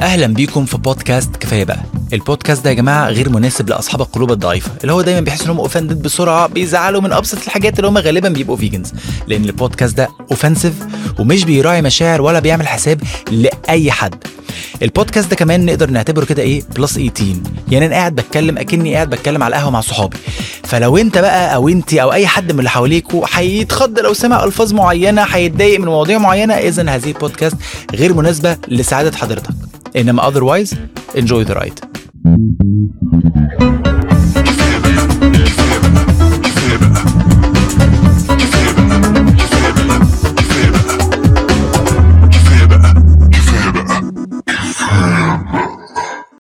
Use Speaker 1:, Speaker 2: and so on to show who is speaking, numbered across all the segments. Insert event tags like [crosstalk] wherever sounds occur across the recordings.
Speaker 1: أهلا بيكم في بودكاست كفاية بقى. البودكاست ده يا جماعة غير مناسب لأصحاب القلوب الضعيفة اللي هو دايما بيحس انهم offended بسرعة بيزعلوا من أبسط الحاجات اللي هم غالبا بيبقوا vegans لأن البودكاست ده offensive ومش بيراعي مشاعر ولا بيعمل حساب لأي حد. البودكاست ده كمان نقدر نعتبره كده إيه؟ plus 18 يعني أنا قاعد بتكلم أكني قاعد بتكلم على القهوة مع صحابي. فلو أنت بقى أو أنت أو أي حد من اللي حواليكوا هيتخض لو سمع ألفاظ معينة هيتضايق من مواضيع معينة اذا هذه البودكاست غير مناسبة لسعادة حضرتك. إنما otherwise enjoy the ride.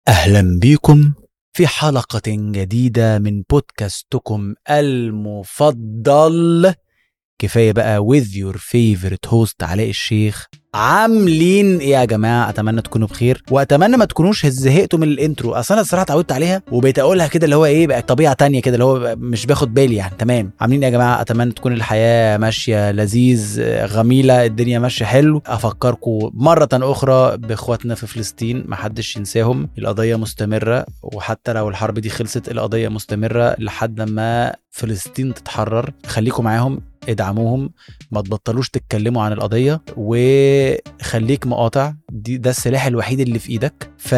Speaker 1: أهلا بيكم في حلقة جديدة من بودكاستكم المفضل. كفاية بقى with your favorite host علاء الشيخ. عاملين إيه يا جماعة؟ أتمنى تكونوا بخير وأتمنى ما تكونوش زهقتوا من الانترو أصل أنا الصراحة اتعودت عليها وبقيت أقولها كده اللي هو إيه بقت طبيعة تانية كده اللي هو مش باخد بالي يعني. تمام. عاملين إيه يا جماعة؟ أتمنى تكون الحياة ماشية لذيذ غميلة الدنيا ماشية حلو. أفكركم مرة أخرى بإخواتنا في فلسطين ما حدش ينساهم. القضية مستمرة وحتى لو الحرب دي خلصت القضية مستمرة لحد ما فلسطين تتحرر. خليكم معاهم. ادعموهم ما تبطلوش تتكلموا عن القضية وخليك مقاطع. دي ده السلاح الوحيد اللي في إيدك. ف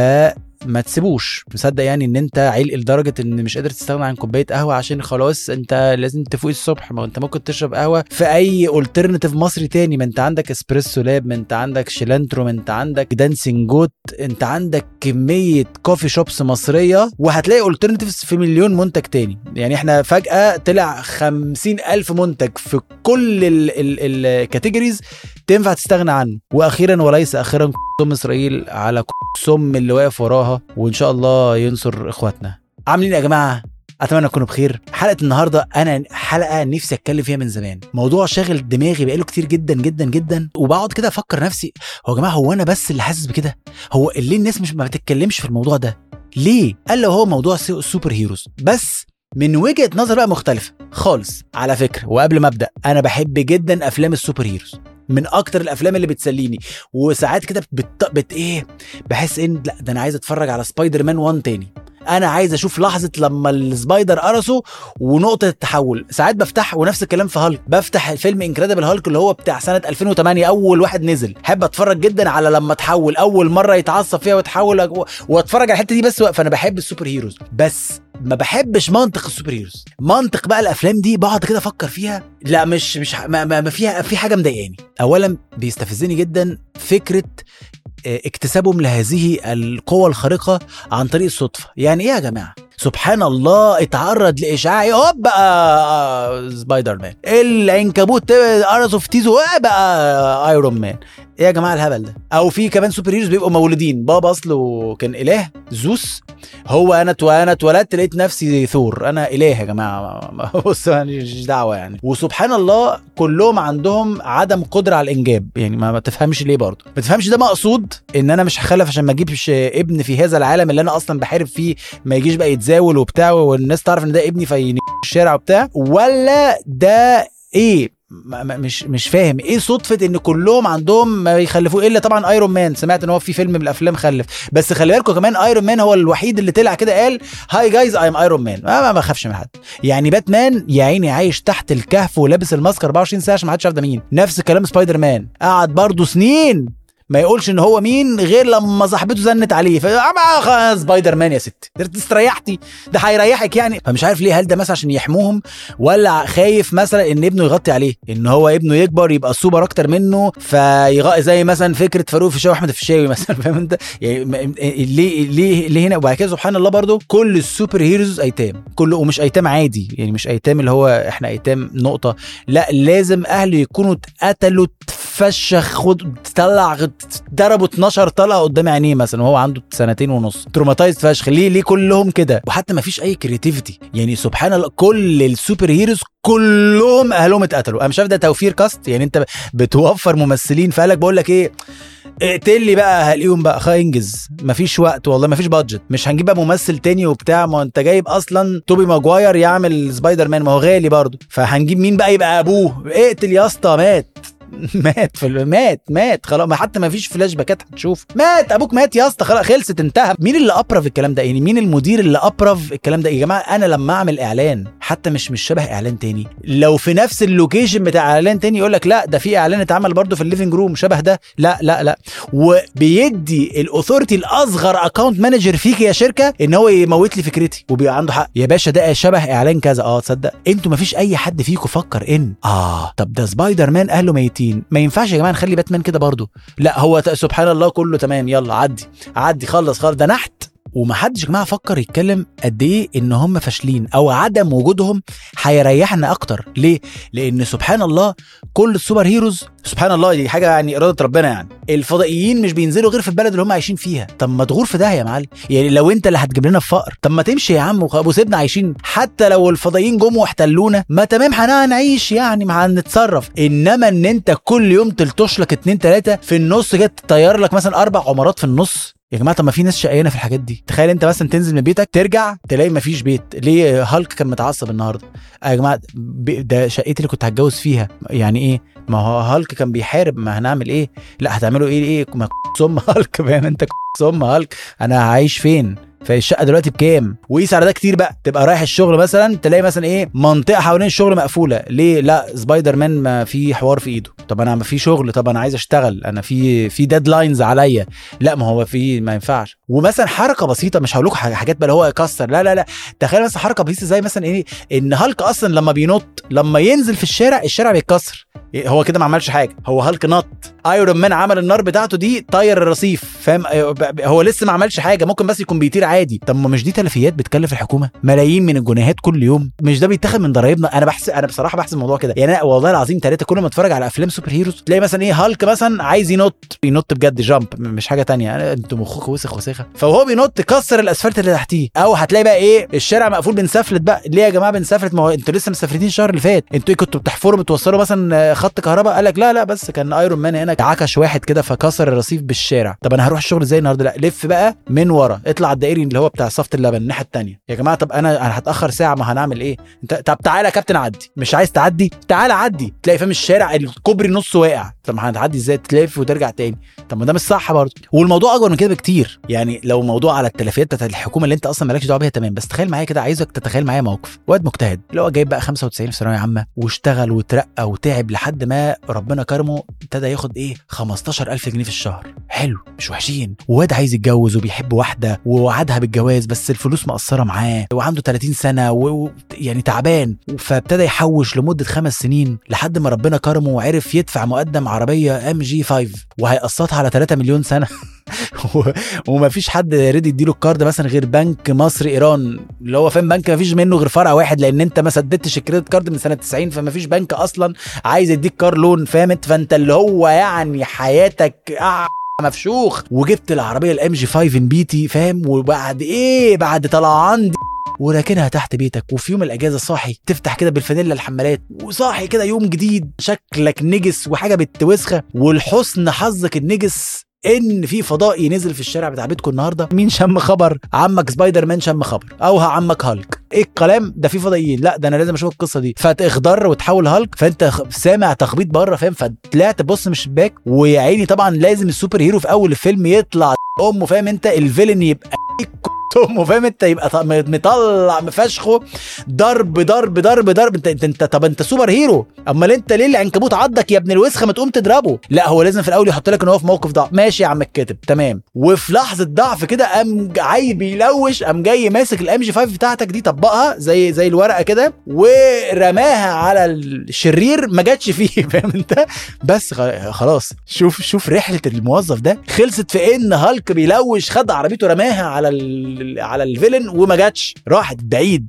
Speaker 1: ما تسيبوش. مصدق يعني إن أنت عيل لدرجة إن مش قادر تستغنى عن كوباية قهوة عشان خلاص أنت لازم تفوق الصبح. ما أنت ممكن تشرب قهوة في أي alternative مصري تاني. ما أنت عندك Espresso Lab ما أنت عندك Cilantro ما أنت عندك Dancing Goat أنت عندك كمية coffee shops مصرية وهتلاقي alternatives في مليون منتج تاني. يعني إحنا فجأة طلع خمسين ألف منتج في كل ال categories تنفع تستغنى عنه. وأخيرا وليس أخيرا سم إسرائيل على سم اللي واقف وراها وإن شاء الله ينصر إخواتنا. عاملين يا جماعة؟ أتمنى تكونوا بخير. حلقة النهارده أنا حلقة نفسي أتكلم فيها من زمان. موضوع شاغل دماغي بقاله كتير جدا جدا جدا. وبقعد كده أفكر نفسي هو يا جماعة هو أنا بس اللي حاسس بكده؟ هو ليه الناس مش ما بتتكلمش في الموضوع ده؟ ليه؟ له هو موضوع السوبر هيروز. بس من وجهة نظر بقى مختلفة خالص. على فكرة وقبل ما أبدأ أنا بحب جدا أفلام السوبر هيروز. من أكتر الأفلام اللي بتسليني. وساعات كده بت... بت إيه بحس إن لأ ده أنا عايز أتفرج على سبايدر مان 1 تاني. أنا عايز أشوف لحظة لما ال spider قرصه ونقطة التحول. ساعات بفتح ونفس الكلام في هالك. بفتح فيلم انكريدبل هالك اللي هو بتاع سنة 2008 أول واحد نزل. أحب أتفرج جدا على لما تحول أول مرة يتعصب فيها وتحول وأتفرج على الحتة دي بس فانا بحب ال super heroes. بس ما بحبش منطق ال super heroes. منطق بقى الأفلام دي بقعد كده أفكر فيها. لا مش مش ما, ما فيها في حاجة مضايقاني. اولا بيستفزني جدا فكرة اكتسابهم لهذه القوة الخارقة عن طريق الصدفة. يعني إيه يا جماعة؟ سبحان الله اتعرض لاشعاع هوب بقى سبايدر مان. العنكبوت قرصه في تيزو بقى ايرون مان إيه يا جماعة الهبل ده. أو في كمان super heroes بيبقوا مولودين. بابا أصله كان إله زوس. هو أنا أنا اتولدت لقيت نفسي ثور. أنا إله يا جماعة. [laughs] بص مش دعوة يعني. وسبحان الله كلهم عندهم عدم قدرة على الإنجاب. يعني ما تفهمش ليه برضه. ما تفهمش ده مقصود؟ إن أنا مش هخلف عشان ما أجيبش ابن في هذا العالم اللي أنا أصلا بحارب فيه ما يجيش بقى يتزاول وبتاع والناس تعرف إن ده ابني في الشارع وبتاع ولا ده إيه؟ مش مش فاهم. إيه صدفة إن كلهم عندهم ما يخلفوه إلا طبعا ايرون مان سمعت إن هو في فيلم من الأفلام خلف. بس خلي بالكم كمان ايرون مان هو الوحيد اللي طلع كده قال hi guys I am ايرون مان ما ما بخافش من حد. يعني باتمان يا عيني عايش تحت الكهف ولابس ال mask 24 ساعة عشان ما حدش عارف ده مين. نفس كلام سبايدر مان قعد برضه سنين ما يقولش إن هو مين غير لما صاحبته زنت عليه. ف I'm سبايدر مان يا ستي استريحتي ده هيريحك يعني. فمش عارف ليه هل ده مثلا عشان يحموهم ولا خايف مثلا إن ابنه يغطي عليه إن هو ابنه يكبر يبقى سوبر أكتر منه فيغ زي مثلا فكرة فاروق الفيشاوي واحمد [laughs] الفيشاوي مثلا فاهم أنت؟ يعني ليه ليه ليه هنا؟ وبعد كده سبحان الله برضو كل ال super heroes أيتام كل ومش أيتام عادي يعني مش أيتام اللي هو إحنا أيتام نقطة لأ لازم أهله يكونوا اتقتلوا فشخ خد طلع ضربوا 12 طلقه قدام عينيه مثلا وهو عنده سنتين ونص. traumatized فشخ ليه؟ ليه كلهم كده؟ وحتى ما فيش أي creativity يعني سبحان الله كل ال super heroes كلهم أهلهم اتقتلوا. أنا مش عارف ده توفير cast يعني أنت بتوفر ممثلين فقالك بقول لك إيه؟ اقتل لي بقى هلاقيهم بقى. خا انجز. مفيش وقت والله مفيش budget مش هنجيب بقى ممثل تاني وبتاع. ما أنت جايب أصلا توبي ماجواير يعمل سبايدر مان ما هو غالي برضه. فهنجيب مين بقى؟ يبقى أبوه. اقتل يا اسطى مات. [laughs] مات في مات مات خلاص. ما حتى ما فيش فلاش باكات هتشوف. مات أبوك مات يا اسطى خلاص خلصت انتهى. مين اللي approve الكلام ده؟ يعني مين المدير اللي approve الكلام ده؟ يا جماعة أنا لما أعمل إعلان حتى مش مش شبه إعلان تاني. لو في نفس ال location بتاع إعلان تاني يقول لك لا ده في إعلان اتعمل برضه في ال living room شبه ده. لا لا لا. وبيدي ال authority لأصغر account manager فيك يا شركة إن هو يموت لي فكرتي. وبيبقى عنده حق. يا باشا ده شبه إعلان كذا. آه تصدق. أنتوا مفيش أي حد فيكم فكر إن آه طب ده سبايدر مان اهله ميتين ما ينفعش يا جماعة نخلي باتمان كده برضه. لا هو سبحان الله كله تمام يلا عدي. عدي خلص خلص. ده نحت. ومحدش يا جماعة فكر يتكلم قد إيه إن هم فاشلين أو عدم وجودهم هيريحنا أكتر. ليه؟ لأن سبحان الله كل السوبر هيروز سبحان الله دي حاجة يعني إرادة ربنا يعني الفضائيين مش بينزلوا غير في البلد اللي هم عايشين فيها. طب ما تغور في ده يا معلم. يعني لو أنت اللي هتجيب لنا الفقر. طب ما تمشي يا عم وسيبنا عايشين. حتى لو الفضائيين جم واحتلونا ما تمام هنعيش يعني ما هنتصرف. إنما إن أنت كل يوم تلطش لك اتنين تلاتة في النص كده تطير لك مثلا أربع عمارات في النص يا جماعة طب ما في ناس شقيانة في الحاجات دي. تخيل انت مثلا تنزل من بيتك ترجع تلاقي ما فيش بيت. ليه هالك كان متعصب النهارده؟ يا جماعة ده شقتي اللي كنت هتجوز فيها. يعني إيه؟ ما هو هالك كان بيحارب. ما هنعمل إيه؟ لا هتعملوا إيه؟ إيه؟ ما [laughs] كسم هالك فاهم انت؟ كسم هالك. أنا هعيش فين؟ فالشقه دلوقتي بكام؟ وقيس على ده كتير بقى. تبقى رايح الشغل مثلا تلاقي مثلا إيه منطقة حوالين الشغل مقفولة. ليه؟ لا سبايدر مان ما في حوار في إيده. طب أنا ما في شغل طب أنا عايز أشتغل. أنا في في deadlines عليا. لا ما هو في ما ينفعش. ومثلا حركة بسيطة مش هقول حاجات بقى هو يكسر. لا لا لا. تخيل مثلا حركة بسيطة زي مثلا إيه إن هالك أصلا لما بينط لما ينزل في الشارع الشارع بيتكسر. إيه، هو كده ما عملش حاجة. هو هالك نط. ايرون مان عمل النار بتاعته دي طاير الرصيف. فاهم؟ ب- هو لسه ما عملش حاجة. ممكن بس يكون بيطير عادي. طب ما مش دي تلفيات بتكلف الحكومة؟ ملايين من الجنيهات كل يوم. مش ده بيتاخد من ضرايبنا؟ أنا بحسب أنا بصراحة بحسب الموضوع كده. يعني أنا والله العظيم ثلاثة كل ما أتفرج على أفلام super heroes تلاقي مثلا إيه هالك مثلا عايز ينط. ينط بجد jump. مش حاجة تانية. أنتوا مخكم وسخ وسخة. فهو بينط كسر الأسفلت اللي تحتيه. أو هتلاقي بقى إيه الشارع مقفول بنسفلت بقى. ليه يا جماعة بنسفلت؟ ما هو أنتوا لسه مسافرين الشهر اللي فات. أنتوا إيه كنتوا بتحفروا بتوصلوا مثلا خط كهرباء؟ قال لك لا لا بس كان ايرون مان هنا. عكش واحد كده فكسر الرصيف بالشارع. طب أنا هروح الشغل إزاي النهارده؟ لا لف بقى من ورا. اطلع على الدائري اللي هو بتاع صفه اللبن الناحية التانية. يا جماعة طب أنا أنا هتأخر ساعة ما هنعمل إيه؟ أنت طب تعالى يا كابتن عدي. مش عايز تعدي؟ تعالى عدي. تلاقي فاهم الشارع الكوبري نص واقع. طب ما هتعدي إزاي؟ تلف وترجع تاني. طب ما ده مش صح برضه. والموضوع أكبر من كده بكتير. يعني لو موضوع على التلفيات بتاعت الحكومة اللي أنت أصلا مالكش دعوة بيها تمام. بس تخيل معايا كده عايزك تتخيل معايا موقف. واد مجتهد اللي هو جايب بقى 95 في ثانوية عامة واشتغل وترقى وتعب لحد ما ربنا كرمه ابتدى ياخد إيه؟ 15000 جنيه في الشهر. حلو مش وحشين. وواد عايز يتجوز وبيحب واحدة ووعدها بالجواز بس الفلوس مقصرة معاه وعنده 30 سنة و... يعني تعبان. فابتدى يحوش لمدة خمس سنين لحد ما ربنا كرمه وعرف يدفع مقدم عربية ام جي 5 وهيقسطها على 3 مليون سنة. [laughs] ومفيش حد رضي يديله ال card مثلا غير بنك مصر إيران. اللي هو فاهم بنك مفيش منه غير فرع واحد لأن أنت ما سددتش ال credit card من سنة 90 فمفيش بنك أصلا عايز يديك car loan فاهمت فأنت اللي هو يعني حياتك مفشوخ وجبت العربية الام جي 5 ان بيتي فاهم؟ وبعد إيه؟ بعد طلعان دي وراكنها تحت بيتك وفي يوم الأجازة صاحي تفتح كده بالفانيلا الحمالات وصاحي كده يوم جديد شكلك نجس وحاجة بتوسخة والحسن حظك النجس. إن في فضائي نزل في الشارع بتاع بيتكم النهارده. مين شم خبر؟ عمك سبايدر مان شم خبر. أو عمك هالك. إيه الكلام؟ ده في فضائيين. لا ده أنا لازم أشوف القصة دي. فتخضر وتحول هالك فأنت سامع تخبيط بره فاهم؟ فطلعت تبص من الشباك ويا عيني طبعا لازم ال super hero في أول الفيلم يطلع أمه فاهم أنت؟ ال villain يبقى امه فاهم انت يبقى مطلع مفشخه ضرب ضرب ضرب ضرب. انت انت, انت طب انت super hero. امال انت ليه العنكبوت عضك يا ابن الوسخة؟ ما تقوم تضربه. لا هو لازم في الأول يحط لك إن هو في موقف ضعف. ماشي يا عم الكاتب تمام. وفي لحظة ضعف كده قام عاي بيلوش قام جاي ماسك الام جي 5 بتاعتك دي طبقها زي زي الورقة كده ورماها على الشرير ما جاتش فيه. [laughs] فاهم انت؟ بس خلاص. شوف شوف رحلة الموظف ده. خلصت في إن هالك بيلوش خد عربيته رماها على ال... على ال villain وما جاتش راحت بعيد.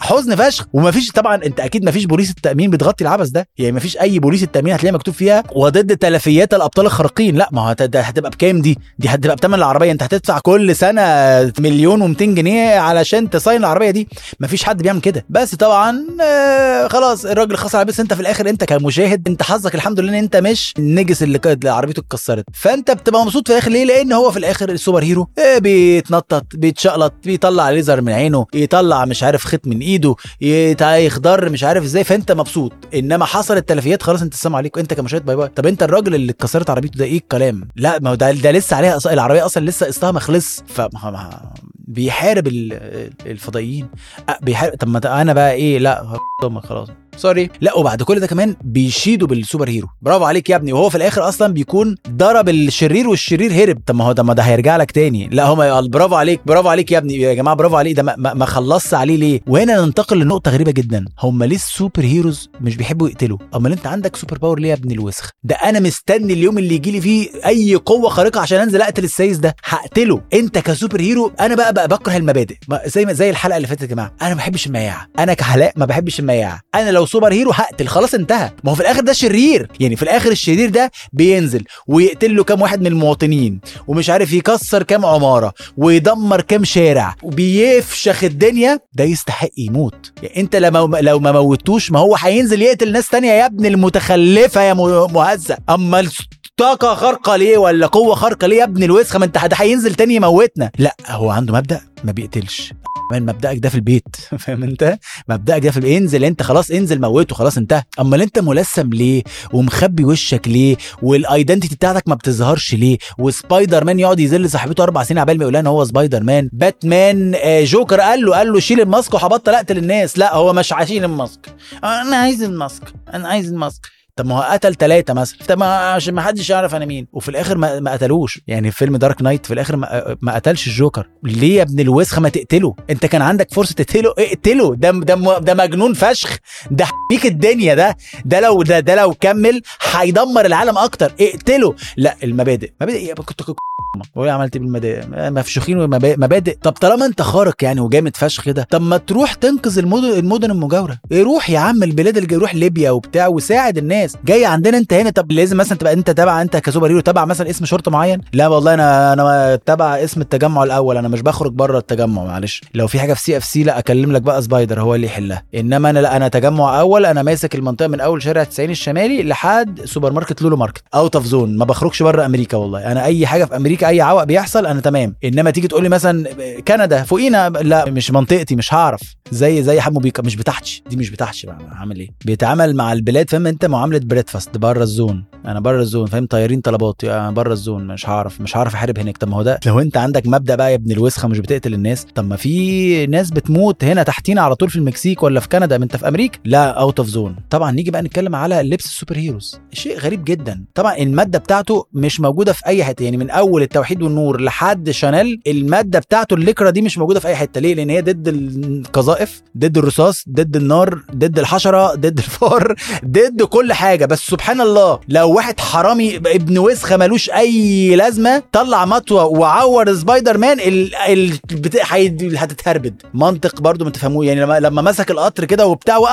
Speaker 1: حزن فشخ. ومفيش طبعا انت أكيد مفيش بوليس التأمين بتغطي العبث ده. يعني مفيش أي بوليس التأمين هتلاقي مكتوب فيها وضد تلفيات الأبطال الخارقين. لا ما هو هتبقى بكام دي؟ دي هتبقى بثمن العربية. انت هتدفع كل سنة مليون و200 جنيه علشان تصين العربية دي. مفيش حد بيعمل كده. بس طبعا آه خلاص الراجل خسر بس انت في الآخر انت كمشاهد انت حظك الحمد لله إن انت مش النجس اللي عربيته اتكسرت. فانت بتبقى مبسوط في الآخر ليه؟ لأن هو في الآخر ال super hero. آه بيتنطط بيتشقلب بيطلع ليزر من عينه يطلع مش عارف ختم من ايده يخضر مش عارف إزاي فانت مبسوط. انما حصل التلفيات خلاص انت السلام عليكم انت كمشاهد bye bye. طب انت الراجل اللي اتكسرت عربيته ده إيه الكلام؟ لا ما ده, ده لسه عليها. العربية أصلا لسه قسطها ما خلص. ف بيحارب ال- الفضائيين. بيحارب طب ما أنا بقى إيه؟ لا خلاص. sorry. لا وبعد كل ده كمان بيشيدوا بال super hero. برافو عليك يا ابني. وهو في الآخر أصلا بيكون ضرب الشرير والشرير هرب. طب ما هو ده ما ده هيرجع لك تاني. لا هو ما- برافو عليك برافو عليك يا ابني. يا جماعة برافو عليك. ده ما, ما, خلصش عليه ليه؟ وهنا ننتقل لنقطة غريبة جدا. هم ليه ال super heroes مش بيحبوا يقتلوا؟ أمال أنت عندك super power ليه يا ابن الوسخة؟ ده أنا مستني اليوم اللي يجي لي فيه أي قوة خارقة عشان أنزل أقتل السايس ده. هقتله. أنت ك super hero أنا بقى, بقى بكره المبادئ. زي ما زي الحلقة اللي فاتت يا جماعة. أنا ما بحبش المياعة. أنا كحلاق ما بحبش المياعة. أنا لو super hero هقتل خلاص انتهى. ما هو في الآخر ده شرير. يعني في الآخر الشرير ده بينزل ويقتل له كام واحد من المواطنين ومش عارف يكسر كام عمارة ويدمر كام شارع وبيفشخ الدنيا. ده يستحق يموت. يعني انت لما لو ما موتوش ما هو هينزل يقتل ناس تانية يا ابن المتخلفة يا مهزأ. أما طاقة خارقة ليه ولا قوة خارقة ليه يا ابن الوسخة؟ ما انت ده هينزل تاني يموتنا. لا هو عنده مبدأ ما بيقتلش. من مبدأك ده في البيت [laughs] فاهم انت؟ مبدأك ده في البيت. انزل انت خلاص انزل موته خلاص انتهى. أمال انت ملثم ليه؟ ومخبي وشك ليه؟ وال identity بتاعتك ما بتظهرش ليه؟ وسبايدر مان يقعد يذل صاحبته أربع سنين عبال ما يقول إن هو Spider-Man Batman آه، جوكر قال له قال له شيل ال mask وهبطل اقتل الناس لا هو مش هشيل ال mask. أنا عايز ال mask. أنا عايز ال mask. طب ما هو قتل ثلاثة مثلا. طب ما عشان ما حدش يعرف أنا مين. وفي الآخر ما, ما قتلوش. يعني في فيلم Dark Knight في الآخر ما, ما قتلش الجوكر. ليه يا ابن الوسخة ما تقتله؟ أنت كان عندك فرصة تقتله؟ اقتله. ده ده ده مجنون فشخ. ده حبيك الدنيا ده. ده لو ده ده لو كمل هيدمر العالم أكتر. اقتله. لا المبادئ. مبادئ إيه كنت بقول عملت إيه بالمبادئ؟ مفشوخين ومبادئ. طب طالما أنت خارق يعني وجامد فشخ كده طب ما تروح تنقذ المدن المدن المجاورة. روح يا عم البلاد اللي روح ليبيا وبتاع وساعد الناس. جاي عندنا أنت هنا طب لازم مثلا تبقى أنت تبع أنت ك super hero تبع مثلا قسم شرطة معين؟ لا والله أنا أنا تبع قسم التجمع الأول أنا مش بخرج بره التجمع معلش. لو في حاجة في CFC لا أكلم لك بقى Spider هو اللي يحلها. إنما أنا لا أنا تجمع أول أنا ماسك المنطقة من أول شارع 90 الشمالي لحد سوبر ماركت لولو ماركت out of zone ما بخرجش بره أمريكا والله. أنا أي حاجة في أمريكا أي عوق بيحصل أنا تمام. إنما تيجي تقول لي مثلا كندا فوقينا لا مش منطقتي مش هعرف. زي زي حمو بيكا مش بتاعتي دي مش بتاعتي بقى إيه؟ بيتعامل مع البلاد فاهم أنت؟ معاملة Breadfast بره ال zone. أنا بره ال zone فاهم؟ طيارين طلبات أنا بره الزون مش هعرف مش هعرف احارب هناك. طب ما هو ده لو انت عندك مبدأ بقى يا ابن الوسخة مش بتقتل الناس طب ما في ناس بتموت هنا تحتينا على طول في المكسيك ولا في كندا ما انت في أمريكا؟ لا out of zone طبعا نيجي بقى نتكلم على لبس ال super heroes. شيء غريب جدا. طبعا المادة بتاعته مش موجودة في أي حتة يعني من أول التوحيد والنور لحد Chanel المادة بتاعته الليكرا دي مش موجودة في أي حتة. ليه؟ لأن هي ضد القذائف ضد الرصاص ضد النار ضد الحشرة ضد الفار ضد كل حاجة. بس سبحان الله لو واحد حرامي ابن وسخة ملوش أي لازمة طلع مطوة وعور سبايدر مان ال... هتتهربد. منطق برضو ما تفهموه يعني لما لما مسك القطر كده وبتاع و...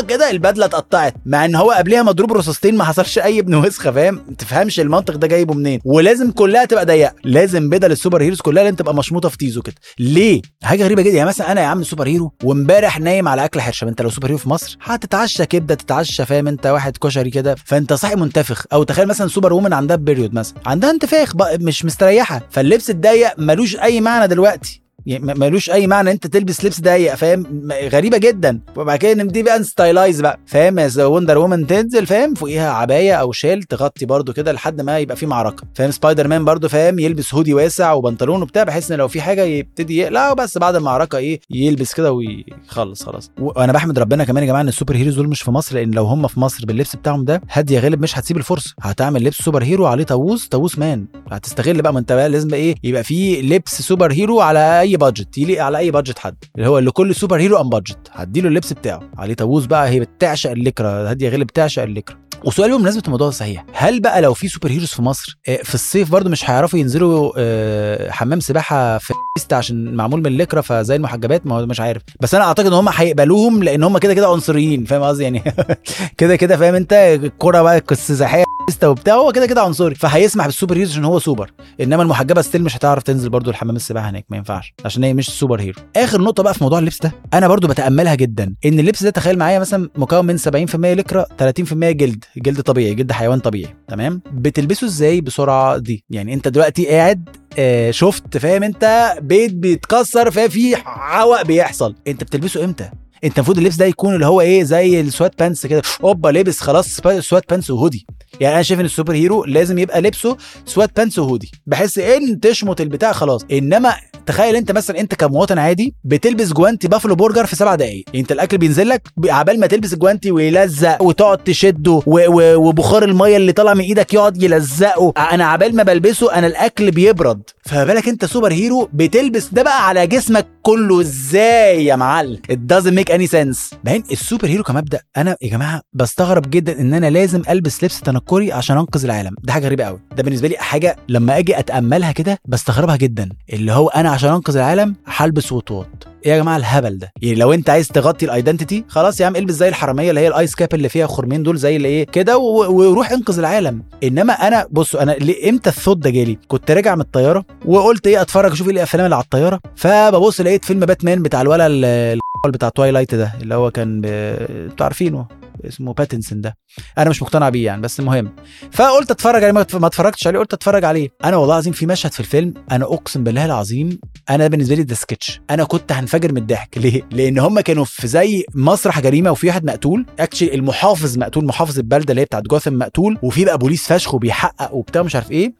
Speaker 1: كده البدلة اتقطعت مع ان هو قبلها مضروب رصاصتين ما حصلش أي ابن وسخه فاهم؟ ما تفهمش المنطق ده جايبه منين. ولازم كلها تبقى ضيقة لازم بدل ال super heroes كلها لازم تبقى مشموطة في تيزو كده. ليه؟ حاجة غريبة جدا يعني مثلا أنا يا عم super hero وامبارح نايم على أكل حرشة أنت لو super hero في مصر هتتعشى كبدة تتعشى فاهم؟ أنت واحد كشري كده فأنت صاحي منتفخ. أو تخيل مثلا Superwoman عندها period مثلا عندها انتفاخ مش مستريحة فاللبس الضيق ملوش أي معنى دلوقتي. يعني ملوش أي معنى أنت تلبس لبس ضيق فاهم؟ غريبة جدا. وبعد كده دي بقى stylize بقى فاهم؟ Wonder Woman تنزل فاهم؟ فوقيها عباية أو شال تغطي برده كده لحد ما يبقى في معركة. فاهم؟ سبايدر مان برده فاهم؟ يلبس هودي واسع وبنطلون وبتاع بحيث إن لو في حاجة يبتدي يقلع وبس بعد المعركة إيه يلبس كده ويخلص خلاص. وأنا بحمد ربنا كمان يا جماعة إن ال super heroes دول مش في مصر لأن لو هم في مصر باللبس بتاعهم ده هادية غالب مش هتسيب الفرصة. هتعمل لبس super hero عليه طاووس طاووس man. هتستغل بقى ما أنت بقى لازم إيه يبقى في لبس super hero على أي budget يليق على أي budget حد. اللي هو اللي كل super hero أم budget هديله اللبس بتاعه. عليه طاووس بقى. هي بتعشق الليكرا هاديه غالب بتعشق الليكرا وسؤال بمناسبة الموضوع صحيح. هل بقى لو في super heroes في مصر في الصيف برضو مش هيعرفوا ينزلوا حمام سباحة في عشان معمول من الليكرا فزي المحجبات؟ ما هو مش عارف. بس أنا أعتقد إن هم هيقبلوهم لأن هم كده كده عنصريين. فاهم قصدي يعني؟ [laughs] كده كده فاهم أنت؟ الكوره بقى السزاحيه وبتاع هو كده كده عنصري فهيسمح بال superheroes عشان هو سوبر. إنما المحجبة still مش هتعرف تنزل برضو الحمام السباحة هناك ما ينفعش عشان هي مش superhero. آخر نقطة بقى في موضوع اللبس ده أنا برضو بتأملها جدا إن اللبس ده تخيل معايا مثلا مكون من 70% لكرا 30% جلد جلد طبيعي جلد حيوان طبيعي تمام؟ بتلبسه إزاي بسرعة دي؟ يعني أنت دلوقتي قاعد آه شفت فاهم أنت؟ بيت بيتكسر ففي عوق بيحصل. أنت بتلبسه إمتى؟ أنت المفروض اللبس ده يكون اللي هو إيه زي ال sweatpants كده اوبا لابس خلاص sweatpants و hoodie. يعني أنا شايف إن ال superhero لازم يبقى لبسه sweatpants و hoodie بحيث إن تشمط البتاع خلاص. إنما تخيل أنت مثلا أنت كمواطن عادي بتلبس جوانتي Buffalo Burger في سبع دقائق أنت الأكل بينزل لك عبال ما تلبس الجوانتي ويلزق وتقعد تشده وبخار المية اللي طالع من إيدك يقعد يلزقه. أنا عبال ما بلبسه أنا الأكل بيبرد. فما بالك أنت superhero بتلبس ده بقى على جسمك كله. إزاي يا معلم؟ It doesn't make any sense. بعدين ال superhero كمبدأ أنا يا جماعة بستغرب جدا إن أنا لازم ألبس لبس تنكري عشان انقذ العالم. ده حاجة غريبة قوي. ده بالنسبة لي حاجة لما أجي اتأملها كده بستغربها جدا. اللي هو أنا عشان انقذ العالم هلبس وطواط إيه يا جماعة الهبل ده؟ يعني لو أنت عايز تغطي ال identity خلاص يا عم البس زي الحرامية اللي هي ال ice cap اللي فيها خرمين دول زي اللي إيه كده وروح انقذ العالم. إنما أنا بصوا أنا إمتى الثوت ده جالي؟ كنت راجع من الطيارة وقلت إيه أتفرج أشوف إيه الأفلام اللي على الطيارة. فببص لقيت فيلم باتمان بتاع الولا بتاع Twilight ده اللي هو كان ب... أنتوا عارفينه. اسمه باتنسون ده. أنا مش مقتنع بيه يعني بس المهم. فقلت أتفرج عليه ما اتفرجتش عليه قلت أتفرج عليه. أنا والله العظيم في مشهد في الفيلم أنا أقسم بالله العظيم أنا بالنسبة لي ده سكتش أنا كنت هنفجر من الضحك. [laughs] ليه؟ لأن هم كانوا في زي مسرح جريمة وفي واحد مقتول. اكشلي المحافظ مقتول محافظ البلدة اللي هي بتاعت جوثم مقتول. وفي بقى بوليس فشخ وبيحقق وبتاع مش عارف إيه.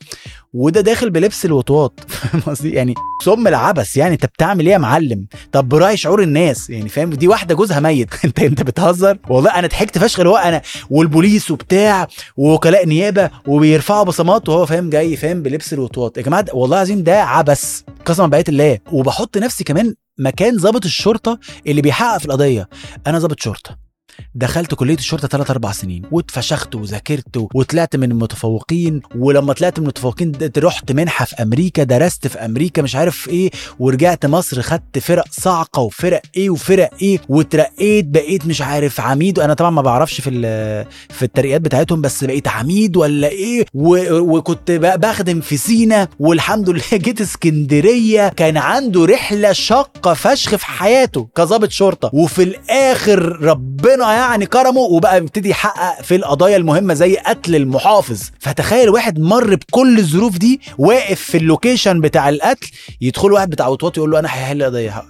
Speaker 1: وده داخل بلبس الوطواط. [laughs] فاهم قصدي؟ يعني صم العبث يعني. أنت بتعمل إيه يا معلم؟ طب براعي شعور الناس. يعني فاهم؟ دي واحدة جوزها ميت. [laughs] أنت أنت بتهزر؟ والله أنا ضحكت فشخ اللي هو أنا والبوليس وبتاع ووكلاء نيابة وبيرفعوا بصمات وهو فاهم جاي فاهم بلبس الوطواط. يا جماعة والله العظيم ده عبث قسما بآية الله وبحط نفسي كمان مكان ضابط الشرطة اللي بيحقق في القضية. أنا ضابط شرطة. دخلت كلية الشرطة ثلاث أربع سنين واتفشخت وذاكرت وطلعت من المتفوقين ولما طلعت من المتفوقين رحت منحة في أمريكا درست في أمريكا مش عارف إيه ورجعت مصر خدت فرق صاعقة وفرق إيه وفرق إيه واترقيت بقيت مش عارف عميد أنا طبعا ما بعرفش في في الترقيات بتاعتهم بس بقيت عميد ولا إيه وكنت بخدم في سينا والحمد لله [laughs] جيت اسكندرية كان عنده رحلة شاقة فشخ في حياته كظابط شرطة وفي الآخر ربنا يعني كرمه وبقى بيبتدي يحقق في القضايا المهمة زي قتل المحافظ. فتخيل واحد مر بكل الظروف دي واقف في ال location بتاع القتل يدخل واحد بتاع وطواط يقول له أنا هحل قضية.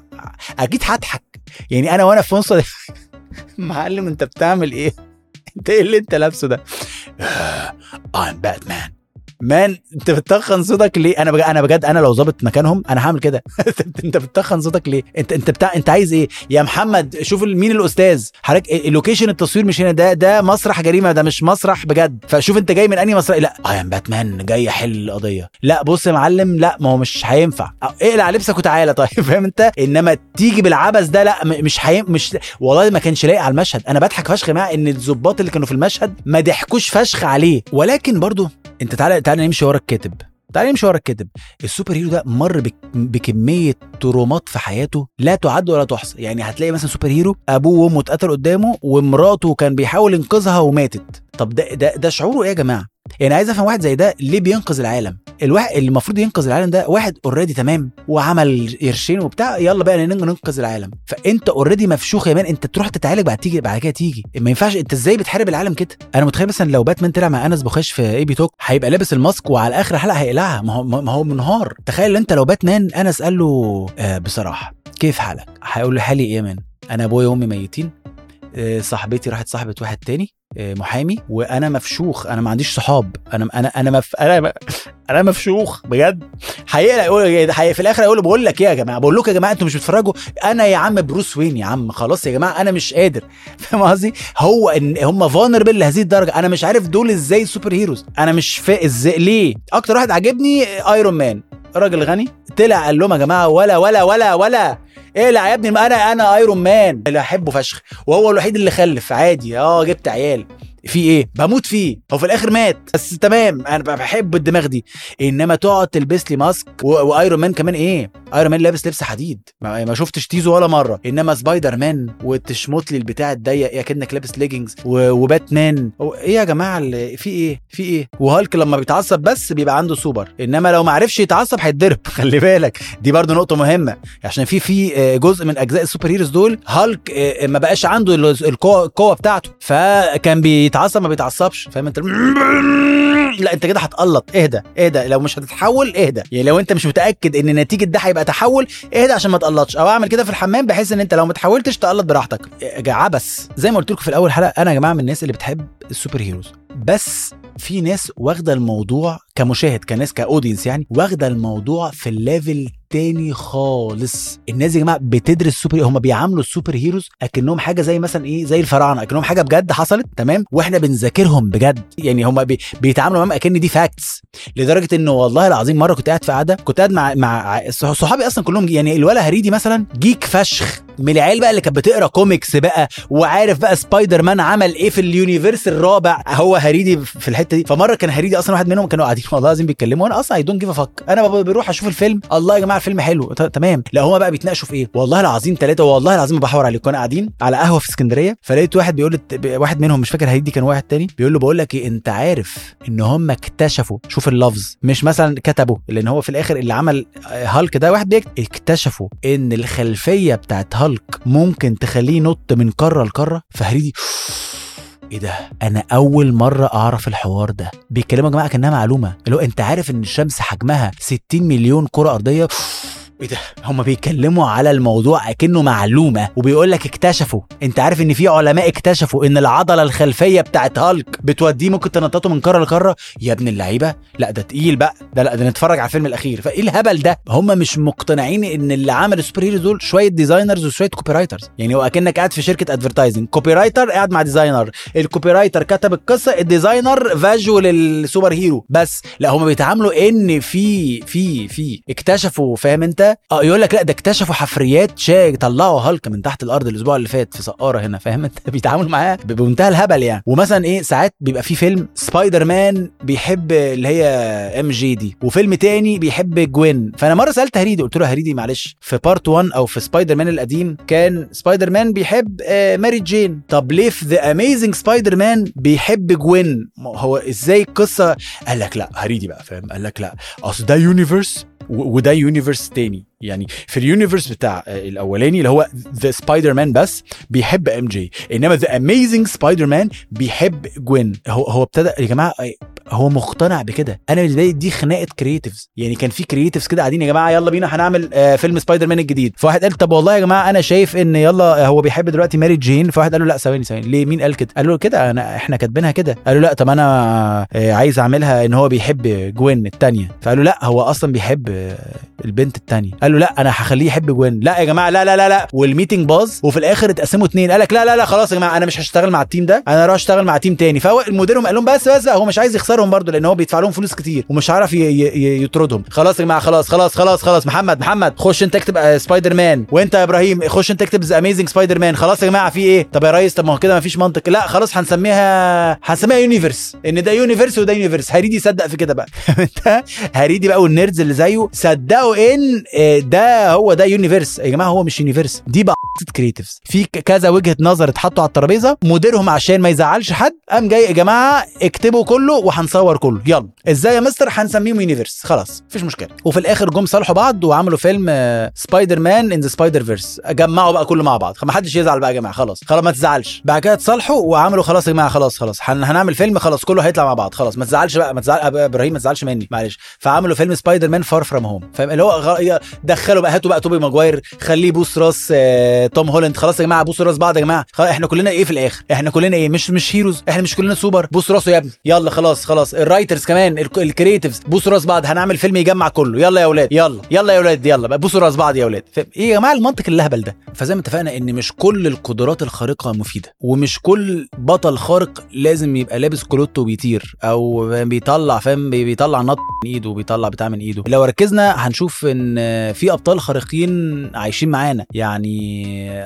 Speaker 1: أكيد هضحك. يعني أنا وأنا في نص [laughs] معلم أنت بتعمل إيه؟ أنت إيه اللي أنت لابسه ده؟ [sighs] I'm Batman. man انت بتتخن صوتك ليه؟ أنا أنا بجد أنا لو ظابط مكانهم أنا هعمل كده. [laughs] انت بتتخن صوتك ليه؟ انت انت بتاع انت عايز إيه؟ يا محمد شوف مين الأستاذ؟ حضرتك ال location التصوير مش هنا ده ده مسرح جريمة ده مش مسرح بجد. فشوف انت جاي من انهي مسرح؟ لا I'm Batman جاي احل القضية. لا بص يا معلم لا ما هو مش هينفع. اقلع لبسك وتعالى. [laughs] طيب فاهم انت؟ انما تيجي بالعبث ده لا مش هي مش والله ما كانش لايق على المشهد. أنا بضحك فشخ مع إن الظباط اللي كانوا في المشهد ما ضحكوش فشخ عليه. ولكن برضو انت تعالى تعالى نمشي ورا الكاتب. تعالى نمشي ورا الكاتب. ال superhero ده مر بك بكمية ترومات في حياته لا تعد ولا تحصى. يعني هتلاقي مثلا superhero أبوه وأمه اتقتلوا قدامه ومراته كان بيحاول ينقذها وماتت. طب ده ده, ده شعوره إيه يا جماعة؟ يعني عايز افهم واحد زي ده ليه بينقذ العالم؟ الواحد اللي المفروض ينقذ العالم ده واحد already تمام وعمل قرشين وبتاع يلا بقى ننقذ العالم. فانت already مفشوخ يا man انت تروح تتعالج بعد تيجي بعد كده تيجي. ما ينفعش انت إزاي بتحارب العالم كده؟ أنا متخيل مثلا لو باتمان طلع مع أنس بخش في AB Talks هيبقى لابس ال mask وعلى آخر الحلقة هيقلعها. ما هو ما هو منهار. تخيل انت لو باتمان أنس قال له آه بصراحة كيف حالك؟ هيقول له حالي إيه يا man؟ أنا أبويا وأمي ميتين آه صاحبتي راحت صاحبت واحد تاني. محامي وأنا مفشوخ. أنا ما عنديش صحاب. أنا أنا أنا مف... أنا أنا مفشوخ بجد. حي... في الآخر هيقول بقول لك إيه يا جماعة؟ بقول لكم يا جماعة أنتوا مش بتتفرجوا؟ أنا يا عم Bruce Wayne يا عم؟ خلاص يا جماعة أنا مش قادر. [laughs] فاهم قصدي؟ هو ان هم vulnerable لهذه الدرجة. أنا مش عارف دول إزاي superheroes أنا مش فاهم إزاي ليه؟ أكتر واحد عجبني Iron Man راجل غني. طلع قال لهم يا جماعة ولا ولا ولا ولا. اقلع يا ابني أنا أنا Iron Man اللي أحبه فشخ. وهو الوحيد اللي خلف. عادي. آه جبت عيال. في إيه؟ بموت فيه. هو في الآخر مات. بس تمام. أنا بحب الدماغ دي. إنما تقعد تلبس لي mask و Iron Man كمان إيه؟ Iron Man لابس لبس حديد. ما, ما شفتش تيزو ولا مرة. إنما سبايدر مان وتشمط لي البتاع الضيق إيه كأنك لابس leggings و Batman. إيه يا جماعة في إيه؟ في إيه؟ وهالك لما بيتعصب بس بيبقى عنده سوبر. إنما لو ما عرفش يتعصب هيتضرب. [laughs] خلي بالك. دي برضو نقطة مهمة. عشان في في آه، جزء من أجزاء السوبر هيروز دول هالك آه، ما بقاش عنده ال- القوه بتاعته. فكان بيتعصب ما بيتعصبش. فاهم أنت؟ لا أنت كده هتقلط. اهدى. اهدى. لو مش هتتحول اهدى. يعني لو أنت مش متأكد إن نتيجة ده هيبقى تحول. اهدى عشان ما تقلطش. أو اعمل كده في الحمام بحيث إن انت لو ما تحولتش تقلط براحتك. عبث زي ما قلت لكم في الأول حلقة أنا يا جماعة من الناس اللي بتحب ال superheroes. بس في ناس واخدة الموضوع كمشاهد كناس ك audience يعني واخدة الموضوع في ال level تاني خالص. الناس يا جماعة بتدرس سوبر هم بيعاملوا ال superheroes أكنهم حاجة زي مثلا إيه زي الفراعنة. أكنهم حاجة بجد حصلت تمام؟ وإحنا بنذاكرهم بجد. يعني هم بي بيتعاملوا معاهم أكن دي facts لدرجة إنه والله العظيم مرة كنت قاعد في قعدة كنت قاعد مع مع صح- صحابي أصلا كلهم يعني الولا هريدي مثلا geek فشخ. من العيال بقى اللي كانت بتقرا كوميكس بقى وعارف بقى سبايدر مان عمل إيه في ال universe الرابع. هو هريدي في الحتة دي. فمرة كان هريدي أصلا واحد منهم كانوا قاعدين والله العظيم بيتكلموا. وأنا أصلا I don't give a fuck أنا بروح أشوف الفيلم الله يا جماعة الفيلم حلو. تمام. لا هما بقى بيتناقشوا في إيه؟ والله العظيم ثلاثة والله العظيم بحور عليك كنا قاعدين على قهوة في اسكندرية فلقيت واحد بيقول واحد منهم مش فاكر هريدي كان واحد تاني بيقول له بقول لك إيه أنت عارف إن هم اكتشفوا شوف اللفظ مش مثلا كتبوا لأن هو في الآخر اللي عمل آه، هالك ده واحد بيكتب اكتشفوا إن الخلفية بتاعت هالك ممكن تخليه ينط من قارة لقارة؟ فهريدي إيه ده؟ أنا أول مرة أعرف الحوار ده. بيتكلموا يا جماعة كأنها معلومة. اللي هو أنت عارف إن الشمس حجمها 60 مليون كرة أرضية؟ إيه ده؟ هم بيتكلموا على الموضوع أكنه معلومة وبيقول لك اكتشفوا. أنت عارف إن في علماء اكتشفوا إن العضلة الخلفية بتاعت هالك بتوديه ممكن تنططه من قاره لقاره يا ابن اللعيبة! لا ده تقيل بقى. ده لا ده نتفرج على الفيلم الأخير. فإيه الهبل ده؟ هم مش مقتنعين إن اللي عمل ال superheroes دول شوية designers وشوية copywriters يعني هو أكنك قاعد في شركة advertising copywriter قاعد مع designer ال copywriter كتب القصة ال designer فاجو لل superhero. بس لا هم بيتعاملوا إن في في في اكتشفوا فاهم أنت؟ آه يقول لك لا ده اكتشفوا حفريات شاي طلعوها لك من تحت الأرض الأسبوع اللي فات في سقارة هنا فاهم انت؟ [laughs] بيتعاملوا معاه بمنتهى الهبل يعني. ومثلا إيه ساعات بيبقى في فيلم سبايدر مان بيحب اللي هي MJ دي وفيلم تاني بيحب جوين. فأنا مرة سألت هريدي قلت له هريدي معلش في part 1 أو في سبايدر مان القديم كان سبايدر مان بيحب آه ماري جين. طب ليه في The Amazing Spider-Man بيحب جوين؟ هو إزاي القصة؟ قال لك لا هريدي بقى فاهم؟ قال لك لا. أصل ده universe وده universe تاني يعني في ال universe بتاع آه، الأولاني اللي هو The Spider-Man بس بيحب MJ إنما The Amazing Spider-Man بيحب جوين هو هو ابتدى يا جماعة آه، هو مقتنع بكده. أنا بالنسبة لي دي خناقة creatives يعني كان في creatives كده قاعدين يا جماعة يلا بينا هنعمل آه، فيلم سبايدر مان الجديد. فواحد قال طب والله يا جماعة أنا شايف إن يلا آه، هو بيحب دلوقتي ماري جين فواحد قال له لأ ثواني ثواني ليه؟ مين قال كده؟ قال له كده أنا إحنا كاتبينها كده. قال له لأ طب أنا آه، عايز أعملها إن هو بيحب جوين الثانية فقال له لأ هو أصلا بيحب البنت الثانية قال له لا أنا هخليه يحب جوين لا يا جماعة لا لا لا لا. وال meeting باظ وفي الآخر اتقسموا اتنين. قال لك لا لا لا خلاص يا جماعة أنا مش هشتغل مع ال team ده. أنا أروح أشتغل مع team تاني. فهو المديرهم قال لهم بس بس هو مش عايز يخسرهم برضه لأن هو بيدفع لهم فلوس كتير ومش عارف يطردهم. خلاص يا جماعة خلاص خلاص خلاص خلاص. محمد محمد خش انت اكتب آه، سبايدر مان وأنت يا إبراهيم خش انت اكتب Amazing Spider-Man خلاص يا جماعة في إيه؟ طب يا ريس طب ما هو كده ما فيش منطق. لا خلاص هنسميها هنسميها universe إن ده universe وده universe هريدي يصدق في كده بقى. [laughs] هريدي بقى وال nerds اللي زيه صدقوا إن آه، ده هو ده universe يا جماعة هو مش universe دي بقى creatives في كذا وجهة نظر اتحطوا على الترابيزة مديرهم عشان ما يزعلش حد قام جاي يا جماعة اكتبوا كله وهنصور كله. يلا. إزاي يا مستر؟ هنسميهم universe خلاص. مفيش مشكلة. وفي الآخر جم صالحوا بعض وعملوا فيلم Spider-Man in the Spider-Verse جمعوا بقى كله مع بعض. ما حدش يزعل بقى يا جماعة. خلاص. خلاص ما تزعلش. بعد كده اتصالحوا وعملوا خلاص يا جماعة خلاص خلاص. هن... هنعمل فيلم خلاص كله هيطلع مع بعض. خلاص. ما تزعلش بقى ما تزعل إبراهيم ما تزعلش مني. معلش. فعملوا فيلم Spider-Man Far From Home فاهم؟ اللي هو دخلوا بقى هاتوا بقى توبي ماجواير خليه يبوس راس آه، توم هولاند خلاص يا جماعة بوسوا راس بعض يا جماعة. إحنا كلنا إيه في الآخر؟ إحنا كلنا إيه مش مش heroes إحنا مش كلنا سوبر بوس راسه يا ابني. يلا خلاص خلاص. ال writers كمان ال- ال creatives بوسوا راس بعض. هنعمل فيلم يجمع كله. يلا يا أولاد يلا يلا يا أولاد يلا. بقى راس بعض يا أولاد؟ إيه يا جماعة المنطق الأهبل ده؟ فزي ما اتفقنا ان مش كل القدرات الخارقة مفيدة ومش كل بطل خارق لازم يبقى لابس كلوت وبيطير أو بيطلع فاهم؟ بي- بيطلع نط من إيده وبيطلع بتاع من إيده. لو ركزنا هنشوف إن في أبطال خارقين عايشين معانا. يعني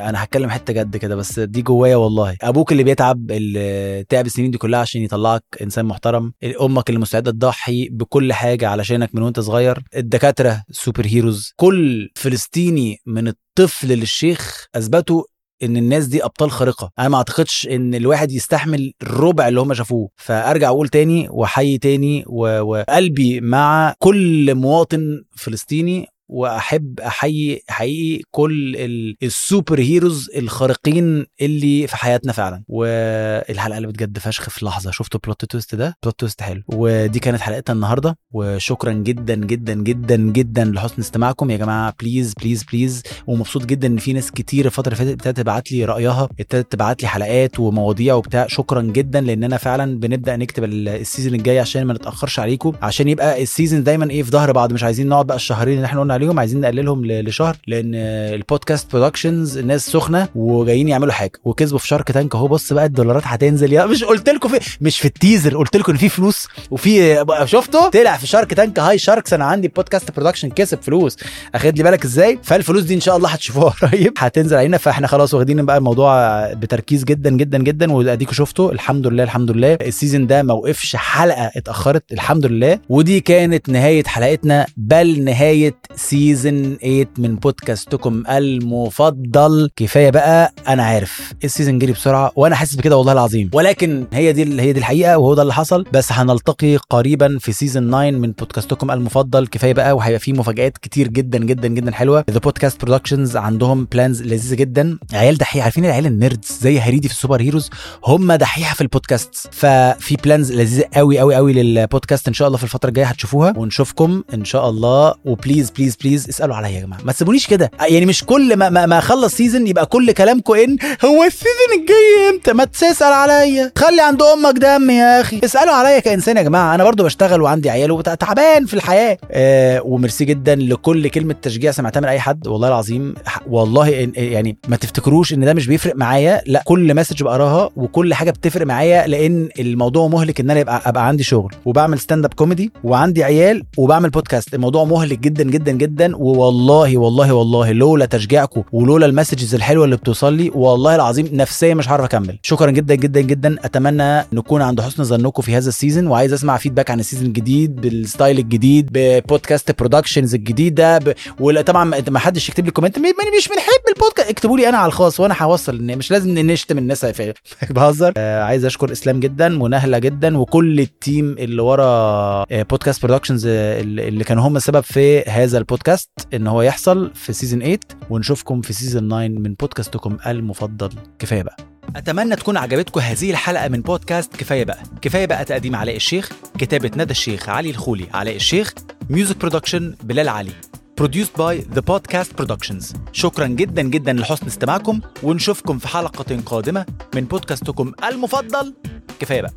Speaker 1: أنا هتكلم حتة جد كده بس دي جوايا والله. أبوك اللي بيتعب اللي تعب السنين دي كلها عشان يطلعك إنسان محترم. أمك اللي مستعدة تضحي بكل حاجة علشانك من وأنت صغير. الدكاترة السوبر هيروز كل فلسطيني من الطفل للشيخ أثبتوا إن الناس دي أبطال خارقة. أنا ما أعتقدش إن الواحد يستحمل الربع اللي هم شافوه. فأرجع أقول تاني وأحيي تاني و- وقلبي مع كل مواطن فلسطيني وأحب أحيي حقيقي كل ال- ال super heroes الخارقين اللي في حياتنا فعلا. والحلقة اللي بجد فشخ في لحظة شفتوا plot twist ده؟ plot twist حلو. ودي كانت حلقتنا النهارده. وشكرا جدا جدا جدا جدا لحسن استماعكم. يا جماعة please please please ومبسوط جدا إن في ناس كتير الفترة اللي فاتت ابتدت تبعت لي رأيها ابتدت تبعت لي حلقات ومواضيع وبتاع. شكرا جدا لاننا فعلا بنبدأ نكتب ال- ال season الجاي عشان ما نتأخرش عليكم. عشان يبقى ال season دايما إيه في ظهر بعض. مش عايزين نقعد بقى الشهرين اللي إحنا قلنا عليهم عايزين نقللهم لشهر لأن ال Podcast Productions الناس سخنة وجايين يعملوا حاجة. وكسبوا في Shark Tank أهو. بص بقى الدولارات هتنزل. يا مش قلت لكم في مش في ال teaser. قلت لكم إن في فلوس. وفي شفتوا؟ طلع في Shark Tank. Hi sharks أنا عندي podcast production كسب فلوس. أخد لي بالك إزاي؟ فالفلوس دي إن شاء الله هتشوفوها [laughs] قريب. هتنزل علينا. فإحنا خلاص واخدين بقى الموضوع بتركيز جدا جدا جدا. واديكوا شفتوا. الحمد لله الحمد لله. ال season ده ما وقفش. حلقة اتأخرت. الحمد لله. ودي كانت نهاية حلقتنا. بل نهاية season 8 من بودكاستكم المفضل. كفاية بقى أنا عارف. ال season جري بسرعة وأنا حاسس بكده والله العظيم. ولكن هي دي هي دي الحقيقة وهو ده اللي حصل. بس هنلتقي قريبا في season 9 من بودكاستكم المفضل. كفاية بقى وهيبقى فيه مفاجآت كتير جدا جدا جدا حلوة. The Podcast Productions عندهم plans لذيذة جدا. عيال دحيحة عارفين العيال ال nerds زي هريدي في ال super heroes؟ هم دحيحة في البودكاست ففي plans لذيذة قوي قوي قوي للبودكاست إن شاء الله في الفترة الجاية هتشوفوها ونشوفكم إن شاء الله. و please please please اسألوا عليا يا جماعة. ما تسيبونيش كده. يعني مش كل ما ما, ما أخلص season يبقى كل كلامكم ان هو ال season الجاي إمتى؟ ما تسأل عليا. خلي عند أمك دم يا أخي. اسألوا عليا كإنسان يا جماعة. أنا برضو بشتغل وعندي عيال وتعبان في الحياة. آه وميرسي جدا لكل كلمة تشجيع سمعتها من أي حد. والله العظيم والله إن- يعني ما تفتكروش إن ده مش بيفرق معايا. لا كل message بقراها وكل حاجة بتفرق معايا لأن الموضوع مهلك إن أنا يبقى أبقى عندي شغل. وبعمل stand-up comedy وعندي عيال وبعمل بودكاست الموضوع مهلك جدا جدا جدا. والله والله والله لولا تشجيعكم ولولا ال messages الحلوه اللي بتوصل لي والله العظيم نفسيا مش هعرف أكمل. شكرا جدا جدا جدا. أتمنى نكون عند حسن ظنكم في هذا ال season وعايز أسمع feedback عن ال season الجديد بال style الجديد ب Podcast Productions الجديدة ب... ولا طبعا ما حدش يكتب لي comment مش بنحب البودكاست اكتبوا لي أنا على الخاص وأنا هوصل. مش لازم نشتم الناس [laughs] بهزر. آه عايز أشكر إسلام جدا ونهله جدا وكل ال team اللي ورا آه Podcast Productions اللي كانوا هم السبب في هذا البودكاست إن هو يحصل في season 8 ونشوفكم في season 9 من بودكاستكم المفضل. كفاية بقى. أتمنى تكون عجبتكم هذه الحلقة من بودكاست كفاية بقى. كفاية بقى تقديم علاء الشيخ كتابة ندى الشيخ علي الخولي علاء الشيخ music production بلال علي. Produced by The Podcast Productions. شكرا جدا جدا لحسن استماعكم ونشوفكم في حلقة قادمة من بودكاستكم المفضل. كفاية بقى.